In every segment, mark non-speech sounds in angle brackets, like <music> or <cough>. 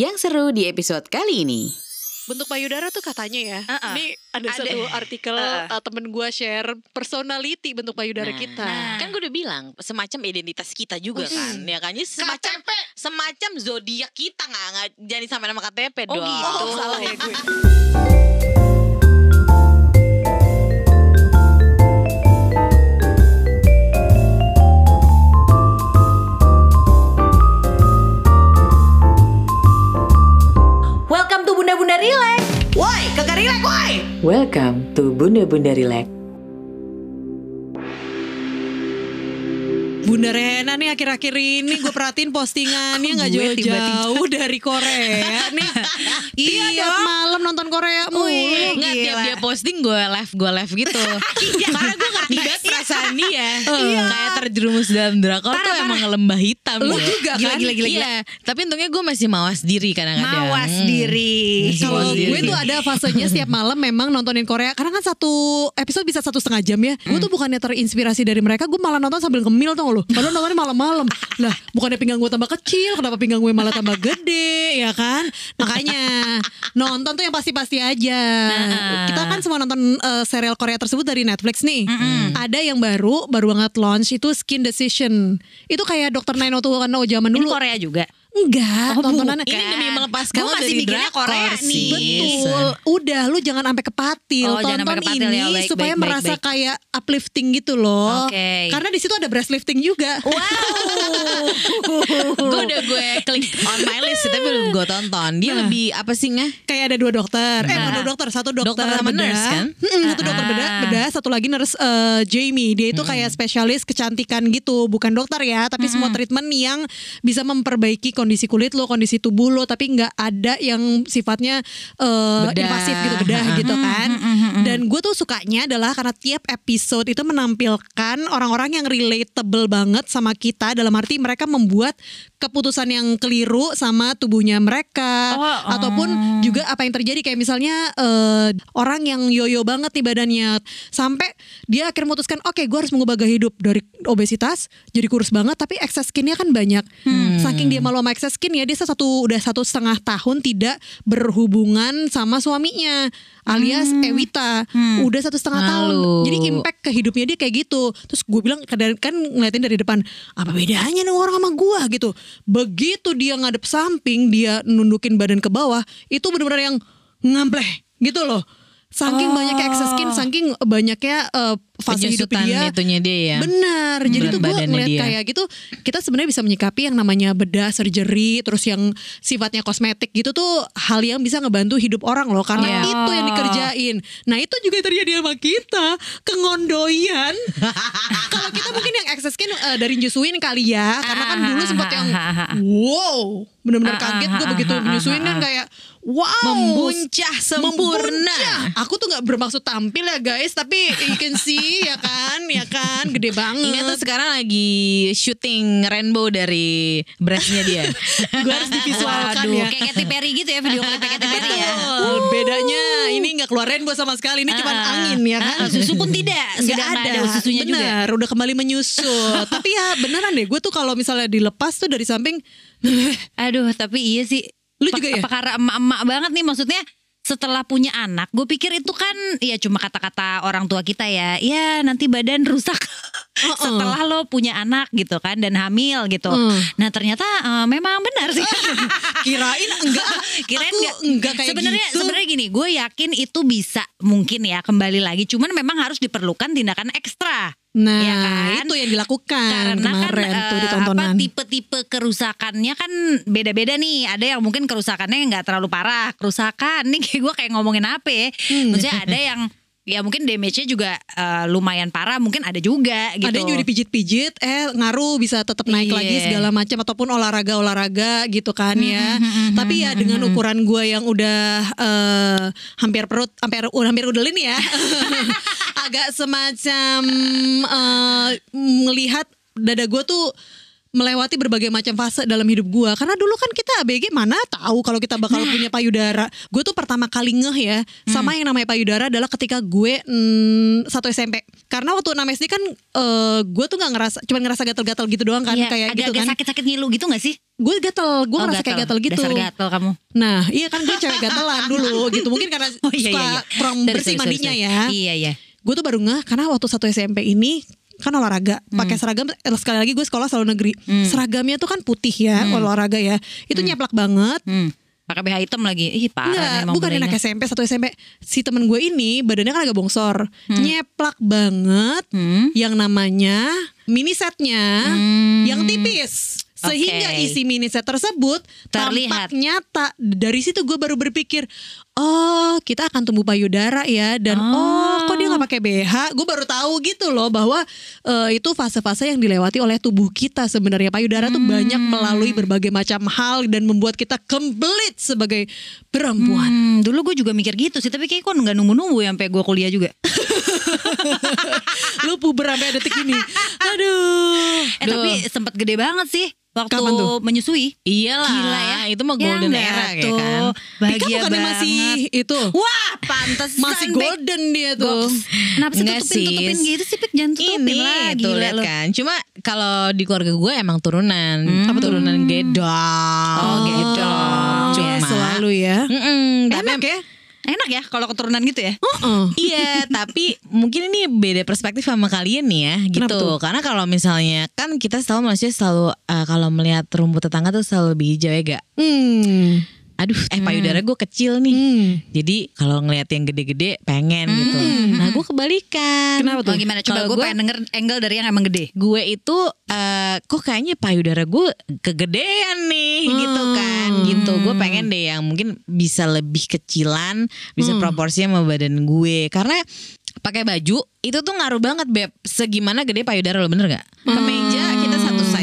Yang seru di episode kali ini. bentuk payudara tuh katanya ya. Uh-uh. Ini ada, Ada. satu artikel Uh. uh, temen gue share personality bentuk payudara Nah, kita. Kan gue udah bilang semacam identitas kita juga Hmm. kan, ya kan? Semacam KTP. semacam zodiak kita nggak nggak jadi sampai nama KTP Oh dong. gitu. Oh, salah ya gue. Bunda Relax. Woi, kagak relax woi. Welcome to Bunda Bunda Relax. Bunda Rena nih akhir-akhir ini gue perhatiin postingannya nggak jauh-jauh dari Korea nih. <laughs> Iya Tiap dong. malam nonton Korea mulu. Nggak tiap Gila. dia posting gue live gue live gitu. <laughs> Karena gue ngerti banget perasaan dia. Kayak terjerumus dalam drakor tuh emang lembah hitam. Lu ya. juga Gila, kan? Gila, gila, Iya, tapi untungnya gue masih mawas diri kadang-kadang. Mawas Hmm. diri. Kalau gue tuh ada fasenya setiap malam memang nontonin Korea Karena kan satu episode bisa satu setengah jam ya Gue tuh bukannya terinspirasi dari mereka Gue malah nonton sambil ngemil tau lu Padahal nontonnya malam-malam. Lah bukannya pinggang gue tambah kecil Kenapa pinggang gue malah tambah gede Ya kan? Makanya Nonton tuh yang pasti-pasti aja. Kita kan semua nonton eh, serial Korea tersebut dari Netflix nih. Ada yang baru Baru banget launch Itu Skin Decision. Itu kayak Dr. 90210 zaman Ini dulu. Korea juga. Enggak tontonannya Ini demi melepaskan lo masih dari mikirnya Korea nih. Betul. Udah lu jangan sampai kepatil. Oh, Tonton sampai kepatil ini ya, baik, supaya baik, merasa baik. kayak uplifting gitu loh. Oke. Karena di situ ada breast lifting juga. <laughs> gue udah gue klik on my list tapi belum gue tonton. Dia Nah. lebih apa sih nggak? Kayak ada dua dokter. Eh, bukan dua dokter, satu dokter, Dokter sama bedah. nurse, kan? Mm-mm, satu dokter bedah, Ah. bedah, satu lagi nurse eh, Jamie. Dia itu kayak spesialis kecantikan gitu, bukan dokter ya, tapi semua treatment yang bisa memperbaiki kondisi kulit lo, kondisi tubuh lo, tapi nggak ada yang sifatnya Bedah. invasif gitu, bedah gitu kan. Dan gue tuh sukanya adalah karena tiap episode itu menampilkan orang-orang yang relatable banget sama kita dalam arti mereka membuat keputusan yang keliru sama tubuhnya mereka Oh, oh. ataupun juga apa yang terjadi kayak misalnya eh, orang yang yoyo banget nih badannya sampai dia akhirnya memutuskan oke gue harus mengubah gaya hidup dari obesitas jadi kurus banget tapi excess skinnya kan banyak saking dia malu sama excess skin ya dia satu udah satu setengah tahun tidak berhubungan sama suaminya alias Ewita. Udah satu setengah tahun. Malu. jadi impact ke hidupnya dia kayak gitu. Terus gue bilang kadang kan ngeliatin dari depan apa bedanya nih orang sama gue gitu. Begitu dia ngadep samping dia nundukin badan ke bawah itu benar-benar yang ngampleh gitu loh. Saking banyaknya excess skin saking banyaknya eh, fase hidup dia itunya dia ya. Benar. Jadi Berat tuh gue ngeliat dia. kayak gitu, kita sebenarnya bisa menyikapi yang namanya bedah, surgery, terus yang sifatnya kosmetik gitu tuh hal yang bisa ngebantu hidup orang loh, karena Iya. itu yang dikerjain. Nah itu juga terjadi sama kita, kengondoyan. <laughs> Kalau kita mungkin yang excess skin eh, dari nyusuin kali ya, karena kan dulu sempat yang wow, benar-benar kaget gue begitu menyusuin kan kayak wow, Membuncah sempurna. Membuncah. Aku tuh nggak bermaksud tampil ya guys, tapi you can see ya kan, ya kan, gede banget. Ini tuh sekarang lagi syuting rainbow dari breastnya dia. <laughs> gue harus divisualkan Waduh, ya. kayak Katy Perry gitu ya video klipnya Katy Perry ya. Betul. Bedanya ini nggak keluar rainbow sama sekali, ini cuma Ah, angin ya kan. ah, susu pun tidak, sudah ada, susunya juga. Benar, udah kembali menyusut. <laughs> Tapi ya beneran deh, gue tuh kalau misalnya dilepas tuh dari samping, <laughs> Aduh, tapi iya sih. Lu juga ya? Perkara emak-emak banget nih maksudnya setelah punya anak, gue pikir itu kan ya cuma kata-kata orang tua kita ya. Ya nanti badan rusak setelah lo punya anak gitu kan dan hamil gitu. Mm. Nah ternyata eh, memang benar sih. <laughs> kirain enggak, <laughs> Kirain aku nggak- enggak kayak sebenarnya gitu. sebenarnya gini, gue yakin itu bisa mungkin ya kembali lagi. Cuman memang harus diperlukan tindakan ekstra. Nah, ya kan? itu yang dilakukan Karena kemarin kan tuh di eh, tontonan. apa tipe-tipe kerusakannya kan beda-beda nih. Ada yang mungkin kerusakannya nggak terlalu parah. Kerusakan <laughs> nih kayak gue kayak ngomongin apa ya? Hmm. Maksudnya ada yang <laughs> ya mungkin damage-nya juga eh, lumayan parah. Mungkin ada juga gitu. Ada juga dipijit-pijit, eh ngaruh bisa tetap naik Iya. lagi segala macam ataupun olahraga-olahraga gitu kan ya. Tapi ya dengan ukuran gue yang udah eh, hampir perut, hampir hampir udelin ya, <laughs> agak semacam eh, melihat dada gue tuh melewati berbagai macam fase dalam hidup gue karena dulu kan kita ABG mana tahu kalau kita bakal punya payudara. Gue tuh pertama kali ngeh ya sama yang namanya payudara adalah ketika gue mm, satu SMP karena waktu 6 SD kan eh, gue tuh nggak ngerasa cuma ngerasa gatal-gatal gitu doang kan Iya, kayak gitu agak-agak kan. sakit-sakit ngilu gitu gak sih? gue gatel gue Oh, ngerasa kayak gatel. gitu. Dasar gatel kamu. nah iya kan gue cewek gatelan dulu gitu. Mungkin karena <laughs> Oh iya suka iya. iya. kurang bersih mandinya ya. Iya iya. gue tuh baru ngeh karena waktu satu SMP ini kan olahraga. Pakai seragam eh, sekali lagi gue sekolah selalu negeri. Seragamnya tuh kan putih ya olahraga ya. Itu nyeplak banget. Hmm. Pakai BH hitam lagi. Ih parah Enggak, nih bukan anak SMP satu SMP si temen gue ini badannya kan agak bongsor. Nyeplak banget Hmm. yang namanya mini setnya. Hmm. yang tipis sehingga Oke. isi mini set tersebut Terlihat. tampak nyata. Dari situ gue baru berpikir oh kita akan tumbuh payudara ya dan oh, kok dia nggak pakai BH gue baru tahu gitu loh bahwa eh, itu fase-fase yang dilewati oleh tubuh kita sebenarnya. Payudara tuh banyak melalui berbagai macam hal dan membuat kita complete sebagai perempuan. Hmm, dulu gue juga mikir gitu sih, tapi kayak kok nggak nunggu-nunggu ya sampai gue kuliah juga. <laughs> lu puber sampai detik ini. Aduh <laughs> Eh tapi sempat gede banget sih waktu Kapan tuh? menyusui. Iyalah, Gila ya. itu mah Ya golden enggak era tuh. kan. Pika Bahagia bukannya banget. masih itu Wah, pantas masih golden dia tuh Kenapa sih tutupin tutupin sih. gitu sih Pik jangan tutupin Ini lah tuh gila lu. kan. Cuma kalau di keluarga gue emang turunan, apa turunan gedong. Oh, gedong. Cuma Ya, selalu ya Mm-mm, tapi enak ya Enak ya kalau keturunan gitu ya. Heeh. Iya, <laughs> tapi mungkin ini beda perspektif sama kalian nih ya, gitu. Tuh? Karena kalau misalnya kan kita selalu manusia selalu uh, kalau melihat rumput tetangga tuh selalu lebih hijau ya gak? Hmm. Aduh, eh payudara gue kecil nih. Hmm. Jadi kalau ngelihat yang gede-gede pengen gitu. Nah, gue kebalikan. Kenapa tuh? Oh gimana coba gue gua- pengen denger angle dari yang emang gede. gue itu eh kok kayaknya payudara gue kegedean nih gitu kan gitu gue pengen deh yang mungkin bisa lebih kecilan bisa proporsinya sama badan gue karena pakai baju itu tuh ngaruh banget beb segimana gede payudara lo bener gak kita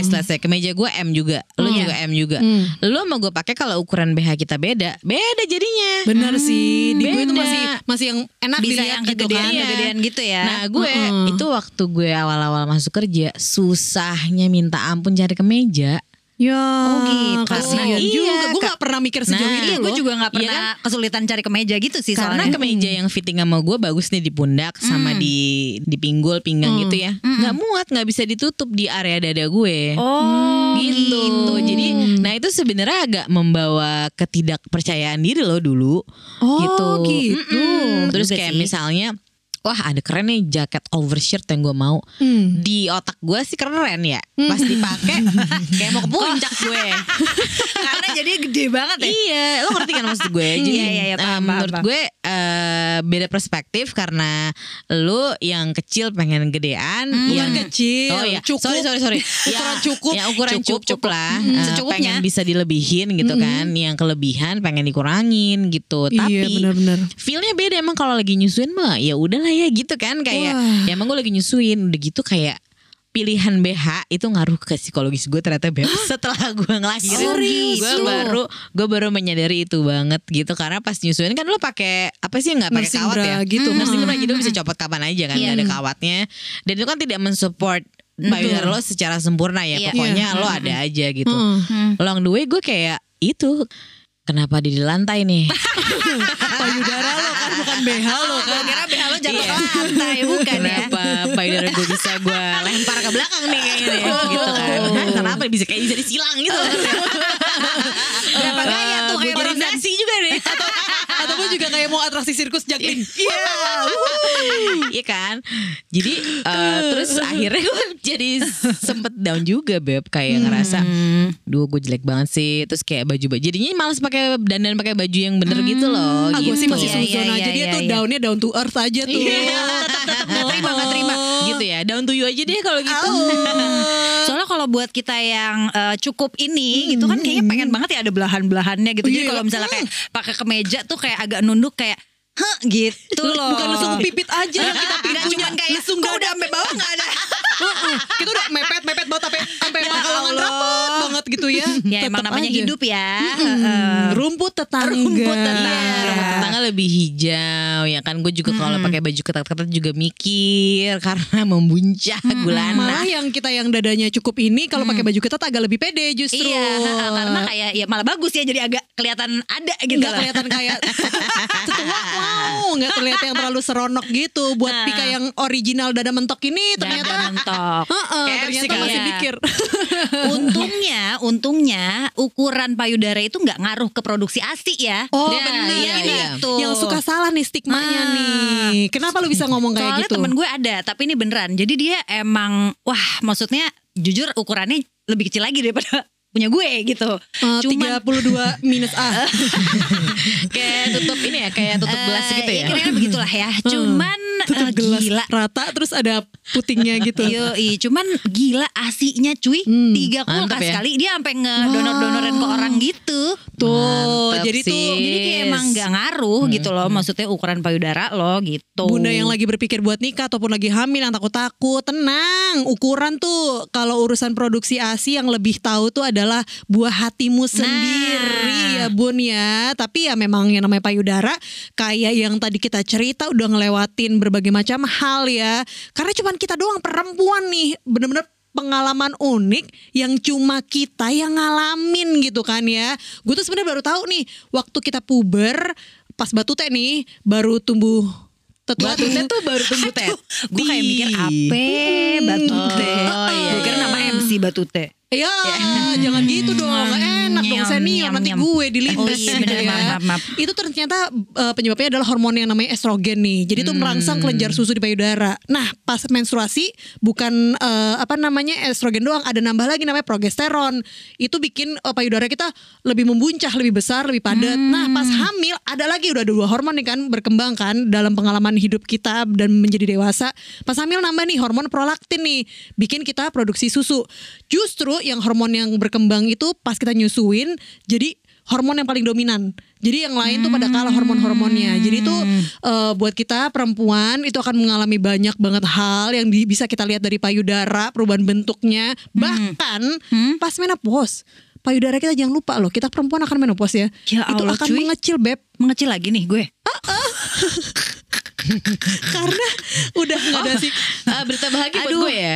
size lah saya kemeja gue M juga. Lo juga M juga. Lo sama gue pakai kalau ukuran BH kita beda. Beda jadinya. Bener sih, di gue itu Beda. masih masih yang enak Bisa dilihat yang gitu kegedean kan. kegedean gitu ya. Nah gue itu waktu gue awal-awal masuk kerja susahnya minta ampun cari kemeja. Ya, Oh gitu. kasihan Iya, juga. Gue gak pernah mikir sejauh Nah, ini Iya, loh. gue juga nggak Iya pernah kesulitan cari kemeja gitu sih Karena soalnya. kemeja yang fitting sama gue bagus nih di pundak sama di di pinggul pinggang gitu ya. nggak muat, nggak bisa ditutup di area dada gue. Oh gitu. Jadi, nah itu sebenarnya agak membawa ketidakpercayaan diri lo dulu. Oh, gitu. gitu. Mm-mm. Terus Juga kayak sih. misalnya, wah ada keren nih jaket overshirt yang gue mau. Hmm. Di otak gue sih keren ya. Pas dipakai <laughs> kayak mau ke puncak gue. <laughs> Karena jadi gede banget ya. Iya, lo ngerti kan maksud gue? Jadi Iya, iya, iya, paham, menurut paham, gue eh, beda perspektif karena lo yang kecil pengen gedean, yang Bukan kecil, Oh iya, cukup. sorry sorry sorry. <laughs> Ukuran cukup. Ya ukuran Cukup, cukup, cukup. lah. Mm, Eh, secukupnya. pengen bisa dilebihin gitu kan. Yang kelebihan pengen dikurangin gitu. Iya, Tapi benar-benar. feelnya beda emang kalau lagi nyusuin mah ya udahlah ya gitu kan kayak Wah. ya emang gue lagi nyusuin udah gitu kayak pilihan BH itu ngaruh ke psikologis gue ternyata beb setelah gue ngelahirin Serius gue baru gue baru menyadari itu banget gitu karena pas nyusuin kan lo pakai apa sih nggak pakai kawat bra ya gitu. nursing bra Hmm. jadi lo bisa copot kapan aja kan Iya. nggak ada kawatnya dan itu kan tidak mensupport payudara lo secara sempurna ya Iya. pokoknya Iya. lo ada aja gitu Hmm. long the way gue kayak itu kenapa di lantai nih <laughs> Payudara lo kan bukan BH lo kan. Gue kira BH lo jatuh Iya. ke lantai bukan ya. Kenapa payudara gue bisa gue lempar ke belakang nih kayaknya nih gitu kan. Hah, <laughs> Kenapa bisa kayak bisa disilang gitu. <laughs> Berapa gaya tuh kayak barusan. nasi juga nih. Gue juga kayak mau atraksi sirkus juggling. <laughs> Iya. Iya kan. Jadi eh, terus akhirnya gue jadi sempet down juga beb kayak ngerasa, duh gue jelek banget sih. Terus kayak baju baju jadinya males pakai dandan pakai baju yang bener gitu loh. Ah, gue gitu. sih masih Iya, suzon iya, aja iya, dia iya, tuh iya. daunnya down to earth aja tuh. Iya. Nggak terima, nggak terima. Gitu ya. Down to you aja deh kalau gitu. <laughs> Soalnya kalau buat kita yang eh, cukup ini gitu kan kayaknya pengen banget ya ada belahan-belahannya gitu. Jadi Iya. kalau misalnya kayak pakai kemeja tuh kayak agak nunduk kayak Hah gitu loh Bukan langsung pipit aja yang kita punya. cuman kayak langsung gak udah sampai bawah <laughs> gak ada Heeh, kita udah mepet mepet banget sampai sampai Ya pangkalan Allah. rapet banget gitu ya. <laughs> Ya emang namanya aja. hidup ya. Mm-mm. Heeh. rumput tetangga. Rumput tetangga. Iya, rumah tetangga lebih hijau ya kan gue juga kalau pakai baju ketat-ketat juga mikir <laughs> karena membuncah gulana. Malah yang kita yang dadanya cukup ini kalau pakai baju ketat agak lebih pede justru. Iya, karena kayak ya malah bagus ya jadi agak kelihatan ada gitu lah. kelihatan kayak <laughs> setua wow nggak terlihat yang terlalu seronok gitu buat Nah. Pika yang original dada mentok ini ternyata mentok. Heeh, KFC ternyata kali masih ya. mikir <laughs> untungnya, untungnya ukuran payudara itu nggak ngaruh ke produksi ASI ya. Oh Ya, benar iya, iya. Yang suka salah nih stigmanya Ah. nih Kenapa lu bisa ngomong kayak Soalnya gitu temen gue ada, tapi ini beneran. Jadi dia emang, wah maksudnya jujur ukurannya lebih kecil lagi daripada punya gue gitu. Eh, Cuman 32 minus A <laughs> kayak tutup ini ya, kayak tutup gelas eh, gitu ya. Kira-kira begitulah ya. Cuman Tutup eh, gelas gila. rata Terus ada putingnya gitu Yoi, cuman gila asinya cuy Hmm, Tiga kulkas ya. kali Dia sampai ngedonor-donorin ke orang gitu Tuh Mantep Jadi tuh sih. Jadi kayak emang gak ngaruh gitu loh Maksudnya ukuran payudara lo gitu Bunda yang lagi berpikir buat nikah ataupun lagi hamil yang takut-takut, tenang. Ukuran tuh kalau urusan produksi ASI yang lebih tahu tuh adalah buah hatimu sendiri ya Bun ya. Tapi ya memang yang namanya payudara kayak yang tadi kita cerita udah ngelewatin berbagai macam hal ya. Karena cuman kita doang perempuan nih, bener-bener pengalaman unik yang cuma kita yang ngalamin gitu kan ya. Gue tuh sebenarnya baru tahu nih waktu kita puber pas batu teh nih baru tumbuh tetua Batu teh tuh baru tumbuh teh. Gue kayak mikir apa Batu teh Oh, iya, Gue kira iya. nama MC Batu teh Ya, jangan gitu dong. Enak dong Nyam, senior nyam, nanti nyam. gue dilindas Oh iya, gitu bener, ya. maaf, maaf, maaf. Itu ternyata eh, penyebabnya adalah hormon yang namanya estrogen nih. Jadi itu Hmm. merangsang kelenjar susu di payudara. Nah, pas menstruasi bukan eh, apa namanya estrogen doang, ada nambah lagi namanya progesteron. Itu bikin eh, payudara kita lebih membuncah, lebih besar, lebih padat. Nah, pas Hmm. hamil ada lagi udah ada dua hormon nih kan berkembang kan dalam pengalaman hidup kita dan menjadi dewasa. Pas hamil nambah nih hormon prolaktin nih, bikin kita produksi susu. Justru yang hormon yang berkembang itu pas kita nyusuin jadi hormon yang paling dominan. Jadi yang lain tuh pada kalah hormon-hormonnya. Jadi itu eh, buat kita perempuan itu akan mengalami banyak banget hal yang di- bisa kita lihat dari payudara, perubahan bentuknya, bahkan pas menopause. Payudara kita jangan lupa loh, kita perempuan akan menopause ya. Ya itu Allah, akan cuy. mengecil beb Mengecil lagi nih gue <laughs> karena udah nggak ada sih Ah, berita bahagia buat Aduh. gue ya.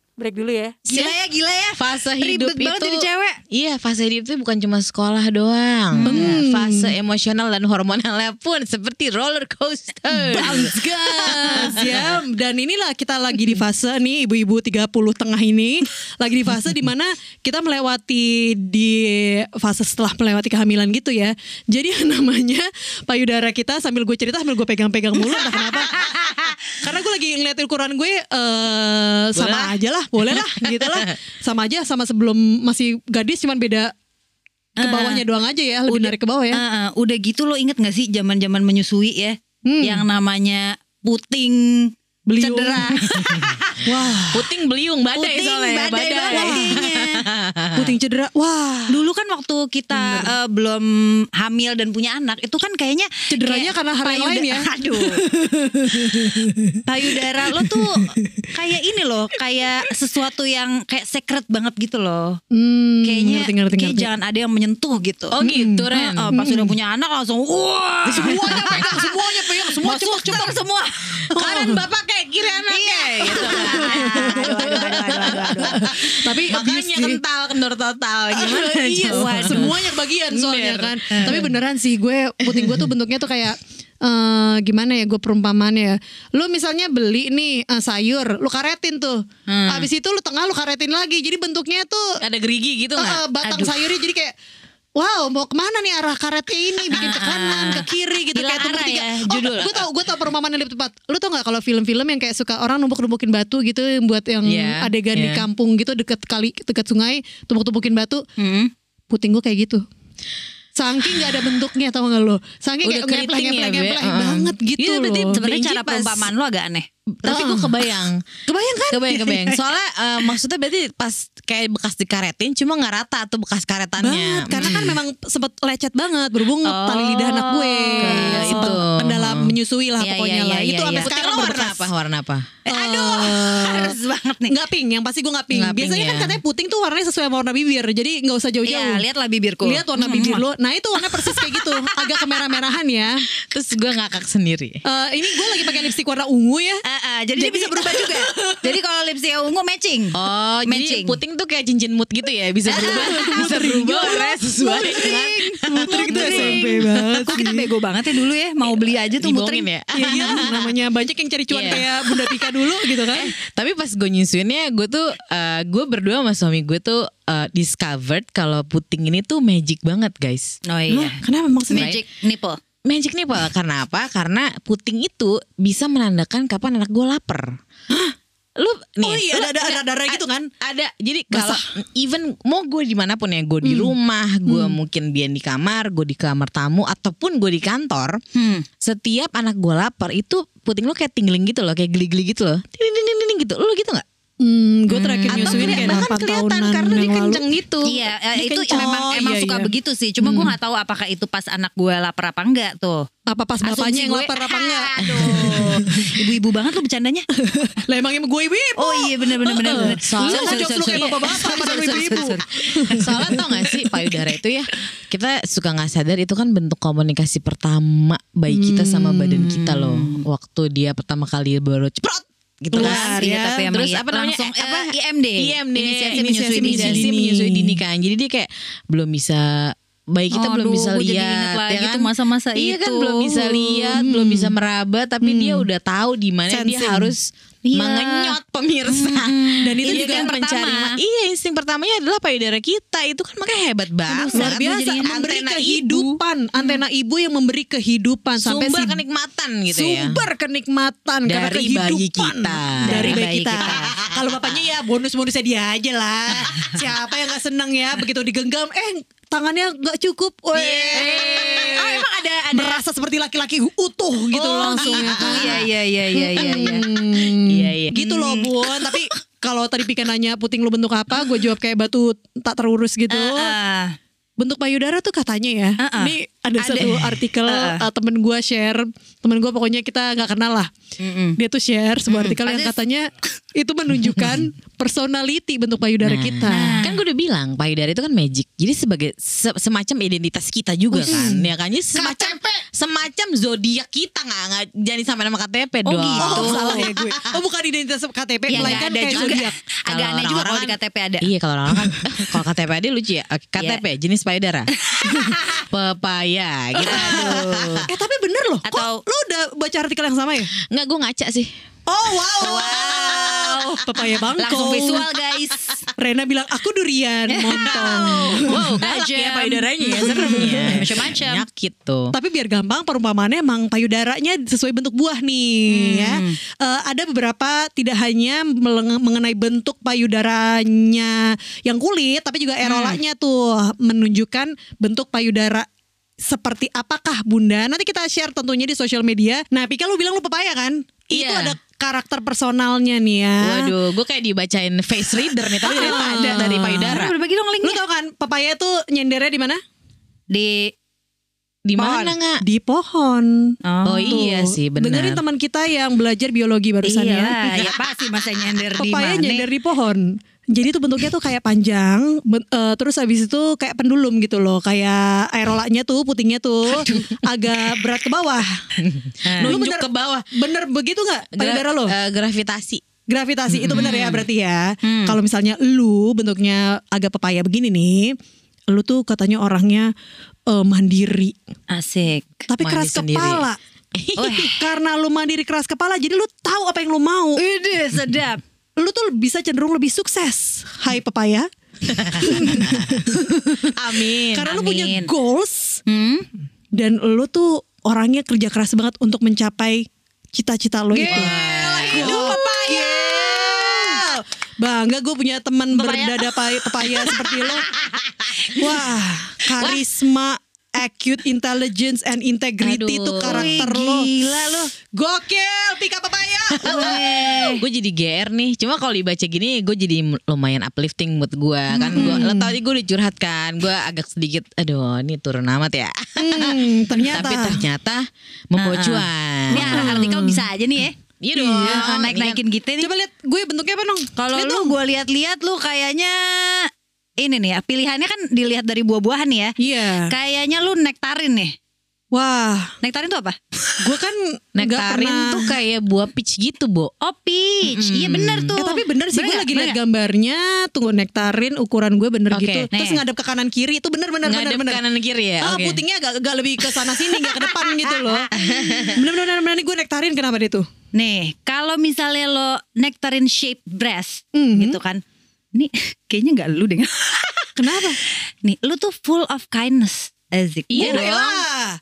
break dulu ya. Gila ya gila ya. Fase Ribet hidup banget itu jadi cewek. Iya fase hidup itu bukan cuma sekolah doang. Nah, Fase emosional dan hormonalnya pun Seperti roller coaster. Bounce gas ya. Dan inilah kita lagi di fase nih ibu-ibu 30 tengah ini. Lagi di fase di mana kita melewati di fase setelah melewati kehamilan gitu ya. Jadi yang <laughs> namanya payudara kita sambil gue cerita sambil gue pegang-pegang mulu entah kenapa karena gue lagi ngeliat ukuran gue eh sama aja lah boleh lah gitu lah. <laughs> Sama aja sama sebelum masih gadis cuman beda ke bawahnya doang aja ya lebih narik ke bawah ya. Eh, eh, udah gitu lo inget gak sih zaman-zaman menyusui ya? Hmm. yang namanya puting Beliung. cedera. <laughs> Wah. Puting beliung badai puting soalnya ya, badai banget. Kayaknya. Puting cedera wah Dulu kan waktu kita eh, belum hamil dan punya anak itu kan kayaknya Cederanya kayak karena hal yang lain ya? <laughs> Aduh. <laughs> payudara lo tuh kayak ini loh, kayak sesuatu yang kayak secret banget gitu loh. Hmm, Kayaknya ngerti, ngerti, kayak ngerti. jangan ada yang menyentuh gitu. Oh gitu Ren Eh, pas udah punya anak langsung wah <laughs> semuanya pegang semuanya pegang semua cepet cepet semua. Kanan bapak kayak kiri anaknya gitu kan. Aduh, aduh, aduh, aduh, aduh, aduh. tapi Makanya abis kental kendor total Gimana iya coba? semuanya kebagian soalnya Bener. kan tapi beneran sih gue puting gue tuh bentuknya tuh kayak eh gimana ya gue perumpamannya ya lu misalnya beli nih eh, sayur lu karetin tuh habis itu lu tengah lu karetin lagi jadi bentuknya tuh Ada gerigi gitu nggak? batang Aduh. sayurnya jadi kayak Wow, mau ke mana nih arah karetnya ini? Bikin <laughs> ke kanan, ke kiri gitu Gila kayak tumbuh tiga. ya, Oh, judul. gue tau, gue perumpamaan yang lebih tepat. Lu tau gak kalau film-film yang kayak suka orang numpuk-numpukin batu gitu yang buat yang Iya, adegan di iya. kampung gitu deket kali deket sungai tumpuk-tumpukin batu. Hmm. Puting gue kayak gitu. Saking gak ada bentuknya tau gak lo Saking Udah kayak ya, ngepleng ngepleng Be? Heeh. banget gitu Iya, berarti Sebenarnya cara perumpamaan lo agak aneh. Tapi gue kebayang. <laughs> Kebayang kan? Kebayang, kebayang. Soalnya eh, maksudnya berarti pas kayak bekas dikaretin cuma nggak rata tuh bekas karetannya. banget karena kan Hmm. memang sempet lecet banget berhubung Oh. tali lidah anak gue Kayak sempet itu. pendalam menyusui lah Iya, pokoknya iya, lah iya, itu iya, sampai iya. Putih sekarang warna berbekas apa? Warna apa? Eh, aduh, Eh, <laughs> harus banget nih. nggak pink yang pasti gue nggak pink biasanya kan ya. katanya puting tuh warnanya sesuai sama warna bibir jadi nggak usah jauh-jauh Iya, lihatlah bibirku. lihat warna bibir lo nah itu warna persis kayak gitu agak kemerah-merahan ya <laughs> Terus gue ngakak sendiri. Eh, ini gue lagi pakai lipstick warna ungu ya ah, jadi, dia bisa berubah juga. <laughs> jadi kalau lipstick ungu matching. Oh, Matching. jadi puting tuh kayak cincin mood gitu ya, bisa berubah, <laughs> bisa berubah warnanya sesuai dengan Mutering tuh SMP banget Kok kita bego banget ya dulu ya, mau beli aja tuh mutering. ya. <laughs> Iya, iya, namanya banyak yang cari cuan Iya. kayak Bunda Pika dulu gitu kan. Tapi pas gue nyusuinnya, gue tuh eh, gue berdua sama suami gue tuh eh, discovered kalau puting ini tuh magic banget guys. Oh iya. Kenapa maksudnya? Magic nipple. Magic nih Pak, karena apa? Karena puting itu bisa menandakan kapan anak gue lapar. Lu nih, Oh iya, lu- ada- ada- ada darah gitu kan? Ada. Jadi kalau even mau gue di mana pun ya, gue di rumah, gue mungkin biar di kamar, gue di kamar tamu, ataupun gue di kantor, Hmm. setiap anak gue lapar itu puting lo kayak tingling gitu loh, kayak geli-geli gitu loh, ting ting ting ting gitu. Lu gitu nggak? Hmm, gue terakhir Atau nyusuin kayak bahkan 8 kelihatan tahunan karena dia kenceng gitu. Iya, eh, Dia itu kencang. memang Oh, emang iya, suka iya. begitu sih. Cuma gue nggak tahu apakah itu pas anak gue lapar apa enggak tuh. Apa pas bapaknya yang lapar apa enggak? Aduh, <laughs> ibu-ibu banget lu bercandanya. <laughs> Lah emang emang gue ibu-ibu. Oh iya benar benar benar. Soalnya Lu jokes lu kayak bapak-bapak lu ibu-ibu. Soalnya tau gak sih payudara itu ya Kita suka gak sadar itu kan bentuk komunikasi pertama Bayi kita sama badan kita loh Waktu dia pertama kali baru ceprot gitu Keluar, kan ya. tapi emang Terus iya, apa namanya langsung, apa eh, IMD. IMD Inisiasi Inisiasi menyusui dini. menyusui, menyusui dini kan Jadi dia kayak belum bisa bayi kita belum Aduh, bisa lihat lagi ya kan? tuh masa-masa iya kan itu. belum bisa lihat belum bisa meraba tapi dia udah tahu di mana dia harus Iya. mengenyot pemirsa. Dan itu Iya juga kan, pertama. mencari ma- iya insting pertamanya adalah payudara kita. Itu kan makanya hebat banget. Luar biasa. memberi antena kehidupan, antena ibu yang memberi kehidupan. Sampai sumber si kenikmatan gitu ya. sumber kenikmatan. Karena Dari kehidupan. bayi kita. dari Dari bayi kita. Kalau bapaknya ya bonus-bonusnya dia aja lah. Siapa yang nggak seneng ya begitu digenggam, eh tangannya nggak cukup, Weh. Oh emang ada ada. merasa seperti laki-laki utuh gitu oh, langsung ya. gitu. <laughs> Iya iya iya iya iya. iya. Hmm, Iya, iya. Gitu loh Bun Tapi kalau tadi Pika nanya puting lu bentuk apa Gue jawab kayak batu tak terurus gitu Ah, Bentuk payudara tuh katanya ya Uh-uh. Ini ada, Ada. satu artikel Uh-uh. uh, Temen gue share Temen gue pokoknya kita gak kenal lah. Mm-mm. Dia tuh share sebuah artikel yang katanya Itu menunjukkan <laughs> personality bentuk payudara Nah, kita. Kan gue udah bilang payudara itu kan magic. Jadi sebagai se- semacam identitas kita juga kan ya kan? Jadi semacam semacam zodiak kita nggak nggak jadi sampai nama KTP Oh dong gitu. Oh salah ya gue. <laughs> Oh bukan identitas KTP Ya, Melainkan nggak ada kayak juga. zodiak. <laughs> Agak aneh juga kalau di KTP ada. Iya kalau orang kan. Kalau KTP ada lucu ya. KTP jenis payudara. Pepaya gitu. Eh tapi bener loh. Kok Atau- lu udah baca artikel yang sama ya? Enggak gue ngaca sih. Oh wow Wow <laughs> Pepaya bangko Langsung visual guys. Rena bilang aku durian montong. Wow, galak ya payudaranya ya serem ya. Macam-macam. Nyakit tuh. Tapi biar gampang perumpamaannya emang payudaranya sesuai bentuk buah nih ya. Eh, ada beberapa tidak hanya mengenai bentuk payudaranya yang kulit, tapi juga erolanya tuh menunjukkan bentuk payudara seperti apakah bunda nanti kita share tentunya di sosial media nah Pika lu bilang lu pepaya kan itu Iya. ada karakter personalnya nih ya Waduh, gue kayak dibacain face reader nih, tapi ternyata ada dari payudara. Berbagi dong lu linknya. tau kan pepaya tuh nyendernya di mana Di Di mana nggak? di pohon Oh, iya sih, benar. Dengerin teman kita yang belajar biologi barusan Iya, ya. ya pasti masa nyender di Pepaya mana. nyender di pohon. Jadi tuh bentuknya tuh kayak panjang, ben- eh, terus habis itu kayak pendulum gitu loh, kayak aerolanya tuh putingnya tuh agak berat ke bawah. <laughs> Nunjuk bener- ke bawah. Bener begitu nggak payudara lo? Eh, gravitasi. Gravitasi itu bener ya berarti ya. Kalau misalnya lu bentuknya agak pepaya begini nih, lu tuh katanya orangnya eh, mandiri, Asik. tapi Mandi keras sendiri. kepala. <laughs> Karena lu mandiri keras kepala, jadi lu tahu apa yang lu mau. Ide sedap. Lu tuh bisa cenderung lebih sukses. Hai pepaya. <laughs> Amin. Karena lu amin. punya goals Hmm? dan lu tuh orangnya kerja keras banget untuk mencapai cita-cita lo itu. hidup papaya. Bangga gue punya teman berdada pay- pepaya seperti lo. <laughs> Wah, karisma, acute intelligence and integrity Aduh. itu karakter Wih, lo. gila lo. Gokil, pika papaya. gue jadi GR nih cuma kalau dibaca gini gue jadi lumayan uplifting mood gue kan gue lo tau gue udah curhat kan gue agak sedikit aduh ini turun amat ya Hmm, ternyata. <laughs> tapi ternyata membawa cuan Ini artikel bisa aja nih ya. iya dong naik-naikin kita nih. Coba lihat gue bentuknya apa dong? Kalau Lihat lu gue lihat-lihat lu kayaknya ini nih ya pilihannya kan dilihat dari buah-buahan nih ya. Iya. Kayaknya lu nektarin nih. Wah, Nektarin tuh apa? <laughs> gue kan nektarin pernah. tuh kayak buah peach gitu bo Oh peach. Iya bener tuh. Eh tapi bener sih gue lagi Bener liat nggak? gambarnya Tunggu nektarin ukuran gue bener Oke, gitu Terus ngadep ke kanan kiri Itu bener bener bener ngadep bener kanan kiri ya Ah, oke putingnya agak, agak lebih ke sana sini Gak ke depan gitu loh <laughs> Bener bener bener, bener nih gue nektarin kenapa dia tuh Nih kalau misalnya lo nektarin shaped breast Mhm. gitu kan. Nih kayaknya nggak lu deh. <laughs> Kenapa? nih lu tuh full of kindness. Azik. Iya lah.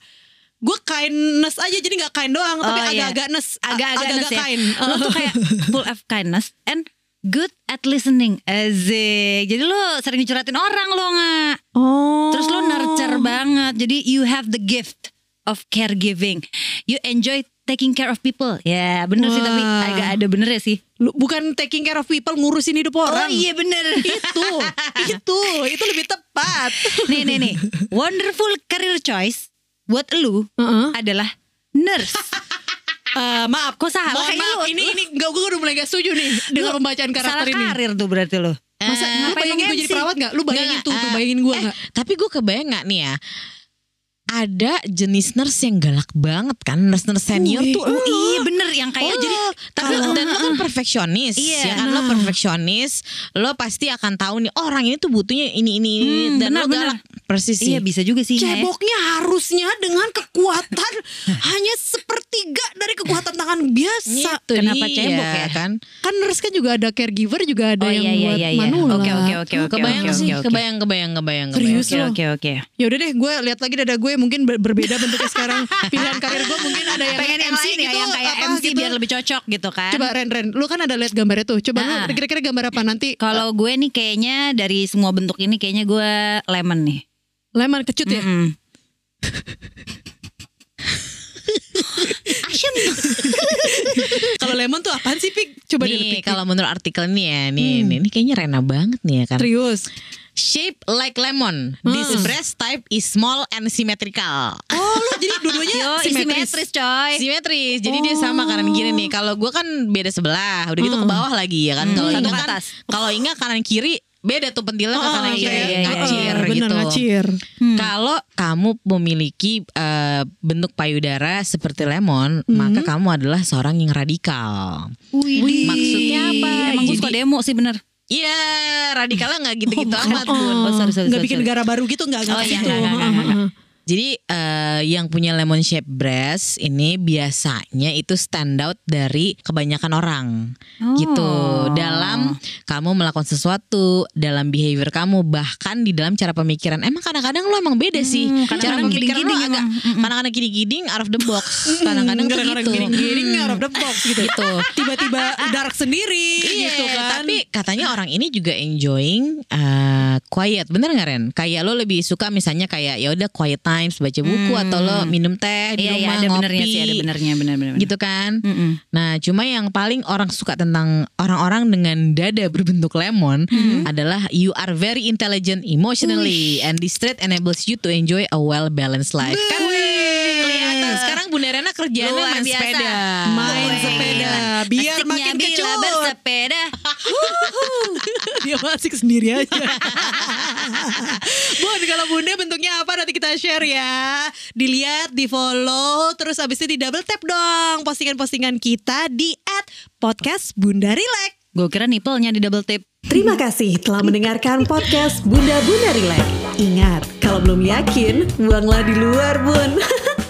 Gue kindness aja jadi gak kind doang Tapi Oh, iya. agak-agak ness agak-agak ness ya. kind <laughs> Lo tuh kayak full of kindness and good at listening. Azik. Jadi lo sering dicurhatin orang lo nggak. Oh Terus lo nurture banget. Jadi you have the gift of caregiving. You enjoy taking care of people. Ya bener sih tapi Wah. agak ada bener ya sih. Lu Bukan taking care of people Ngurusin hidup orang Oh iya bener. Itu <laughs> Itu Itu lebih tepat nih nih nih. Wonderful career choice buat lu Heeh. adalah nurse. <laughs> Eh, maaf, Kok salah? Mohon maaf, lu- ini ini enggak gue udah mulai gak setuju nih dengan pembacaan karakter Salah ini. karir tuh berarti lo. Masa Eh, lu ngapain bayangin gue jadi perawat gak? Lu bayangin Nggak, tuh, tuh eh, bayangin gue eh, gak? Tapi gue kebayang gak nih ya ada jenis nurse yang galak banget kan nurse-nurse senior Wih, tuh lo. Iya bener yang kayak Oh, jadi tapi kalau- dan lo kan perfeksionis Iya, ya kan lo nah. perfeksionis lo pasti akan tahu nih oh, orang ini tuh butuhnya ini ini, Hmm, dan benar, lo galak persis sih Iya bisa juga sih. Nggak ya? Ceboknya harusnya dengan kekuatan <laughs> hanya sepertiga dari kekuatan tangan biasa. Itu Kenapa dia, cebok ya? kan Kan nurse kan juga ada caregiver juga ada Oh, yang iya, iya, buat iya, iya. manula. Oke, oke, oke, oke. kebayang oke, sih oke, oke. kebayang kebayang kebayang Serius. Oke lo? oke oke. Ya udah deh, gue lihat lagi dada gue mungkin ber- berbeda bentuknya sekarang. Pilihan karir gue mungkin ada yang Pengen yang MC lain ya gitu, yang kayak apa MC gitu. biar lebih cocok gitu kan. Coba Ren Ren, lu kan ada lihat gambarnya tuh. Coba Ah. lu kira-kira gambar apa nanti? Kalau gue nih kayaknya dari semua bentuk ini kayaknya gue lemon nih. Lemon kecut ya? Asyem. Kalau lemon tuh apaan sih Pik? Coba nih kalau menurut artikel ini ya nih, Hmm. nih ini kayaknya Rena banget nih ya kan Serius. shape like lemon Hmm. this breast type is small and symmetrical Oh lu jadi dua-duanya <laughs> simetris. simetris coy. simetris jadi dia sama kanan kiri nih kalau gue kan beda sebelah udah gitu ke bawah lagi ya kan kalau Hmm, satu Inga ke kan atas. kalau Inga kanan kiri beda tuh pentilnya Oh, kanan iya, kiri iya, iya, ngacir iya. gitu ngacir. Kalau kamu memiliki eh, bentuk payudara seperti lemon, Hmm. maka kamu adalah seorang yang radikal. Wih. Maksudnya apa? Emang gue suka demo sih bener. Iya, radikalnya nggak gitu-gitu amat, Oh. Oh, sorry, sorry, nggak sorry, bikin sorry. negara baru gitu nggak Oh, iya, situ. nggak, nggak, nggak, Heeh, heeh. Jadi eh, yang punya lemon shape breast ini biasanya itu stand out dari kebanyakan orang Oh. gitu dalam kamu melakukan sesuatu dalam behavior kamu bahkan di dalam cara pemikiran emang kadang-kadang lo emang beda sih Hmm, cara kadang-kadang pemikiran lo agak emang. Mm-mm. kadang-kadang giding-giding out of the box <laughs> kadang-kadang tuh gitu giring-giring out of the box gitu. Gitu. <laughs> Tiba-tiba dark sendiri Iya, gitu kan. tapi katanya orang ini juga enjoying uh, quiet, bener nggak Ren? Kayak lo lebih suka misalnya kayak ya udah quiet times baca buku Hmm. atau lo minum teh di Iya, iya rumah ada ngopi, benernya sih, ada benernya, bener-bener. gitu kan? Mm-mm. Nah, cuma yang paling orang suka tentang orang-orang dengan dada berbentuk lemon Hmm. adalah you are very intelligent emotionally and this trait enables you to enjoy a well balanced life. Kan kelihatan sekarang Bunda Rena kerjaannya Luar main biasa. sepeda. Main Wih, sepeda, biar Asiknya makin bila kecut. bersepeda. Dia masih sendiri aja. <laughs> Bun, kalau bunda bentuknya apa nanti kita share ya. Dilihat, di follow, terus abis itu di double tap dong postingan-postingan kita di at podcast Bunda Relax. Gue kira nipelnya di double tip. Terima kasih telah mendengarkan podcast Bunda Bunda Relax. Ingat, kalau belum yakin, buanglah di luar, Bun. <laughs>